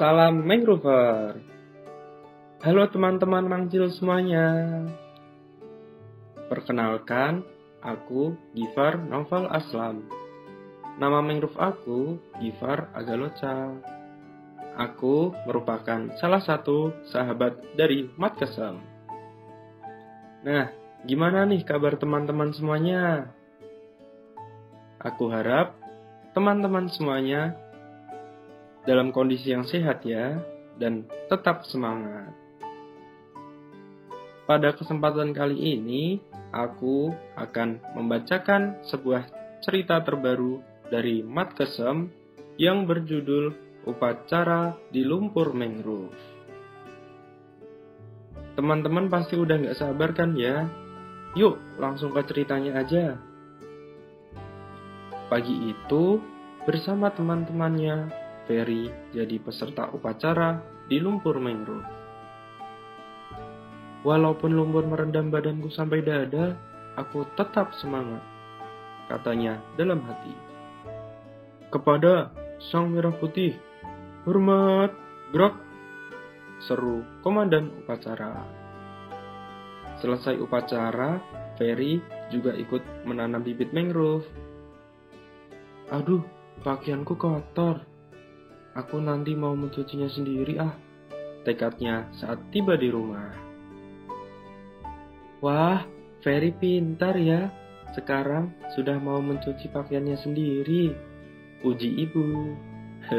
Salam Mangrover. Halo teman-teman mangcil semuanya. Perkenalkan, aku Gifar Novel Aslam. Nama mangrove aku Gifar Agaloca. Aku merupakan salah satu sahabat dari Mat Kesem. Nah, gimana nih kabar teman-teman semuanya? Aku harap teman-teman semuanya dalam kondisi yang sehat ya, dan tetap semangat. Pada kesempatan kali ini, aku akan membacakan sebuah cerita terbaru dari Mat Kesem yang berjudul Upacara di Lumpur Mangrove. Teman-teman pasti udah nggak sabar kan ya? Yuk, langsung ke ceritanya aja. Pagi itu, bersama teman-temannya, Ferry jadi peserta upacara di lumpur mangrove. Walaupun lumpur merendam badanku sampai dada, aku tetap semangat, katanya dalam hati. Kepada Sang Merah Putih, hormat, gerak, seru komandan upacara. Selesai upacara, Ferry juga ikut menanam bibit mangrove. Aduh, pakaianku kotor, Aku nanti mau mencucinya sendiri ah. Tekadnya saat tiba di rumah. Wah, Ferry pintar ya. Sekarang sudah mau mencuci pakaiannya sendiri. Puji ibu.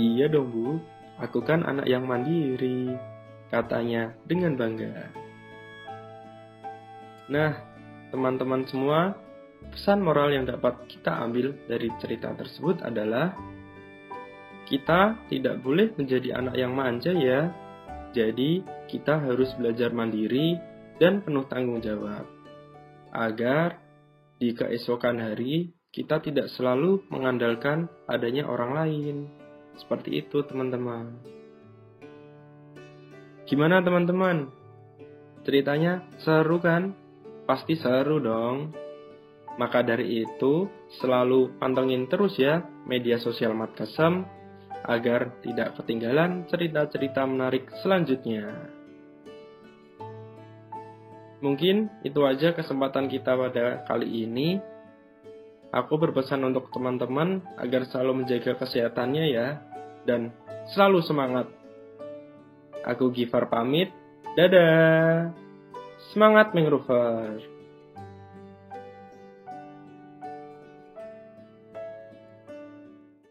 iya dong bu, aku kan anak yang mandiri. Katanya dengan bangga. Nah, teman-teman semua, pesan moral yang dapat kita ambil dari cerita tersebut adalah kita tidak boleh menjadi anak yang manja ya. Jadi, kita harus belajar mandiri dan penuh tanggung jawab. Agar di keesokan hari kita tidak selalu mengandalkan adanya orang lain. Seperti itu, teman-teman. Gimana, teman-teman? Ceritanya seru kan? Pasti seru dong. Maka dari itu, selalu pantengin terus ya media sosial Matkasem agar tidak ketinggalan cerita-cerita menarik selanjutnya. Mungkin itu aja kesempatan kita pada kali ini. Aku berpesan untuk teman-teman agar selalu menjaga kesehatannya ya, dan selalu semangat. Aku Gifar pamit, dadah! Semangat Mangrover!